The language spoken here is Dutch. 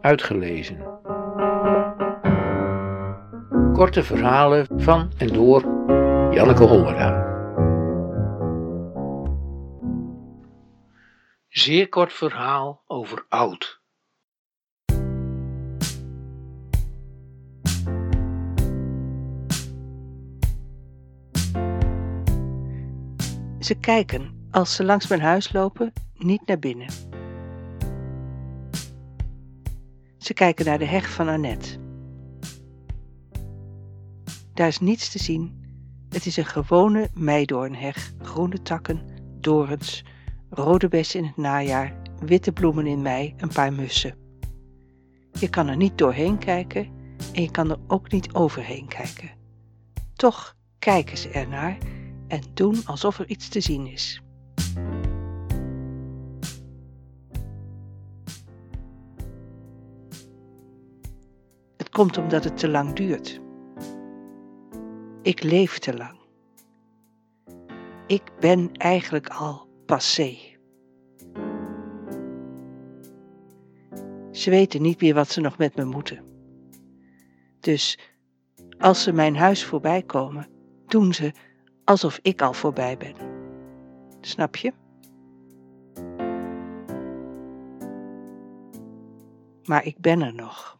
uitgelezen. Korte verhalen van en door Janneke Hollera. Zeer kort verhaal over oud. Ze kijken, als ze langs mijn huis lopen, niet naar binnen. Ze kijken naar de heg van Annette. Daar is niets te zien. Het is een gewone meidoornheg, groene takken, dorens, rode bessen in het najaar, witte bloemen in mei, een paar mussen. Je kan er niet doorheen kijken en je kan er ook niet overheen kijken. Toch kijken ze ernaar en doen alsof er iets te zien is. Komt omdat het te lang duurt. Ik leef te lang. Ik ben eigenlijk al passé. Ze weten niet meer wat ze nog met me moeten. Dus als ze mijn huis voorbij komen, doen ze alsof ik al voorbij ben. Snap je? Maar ik ben er nog.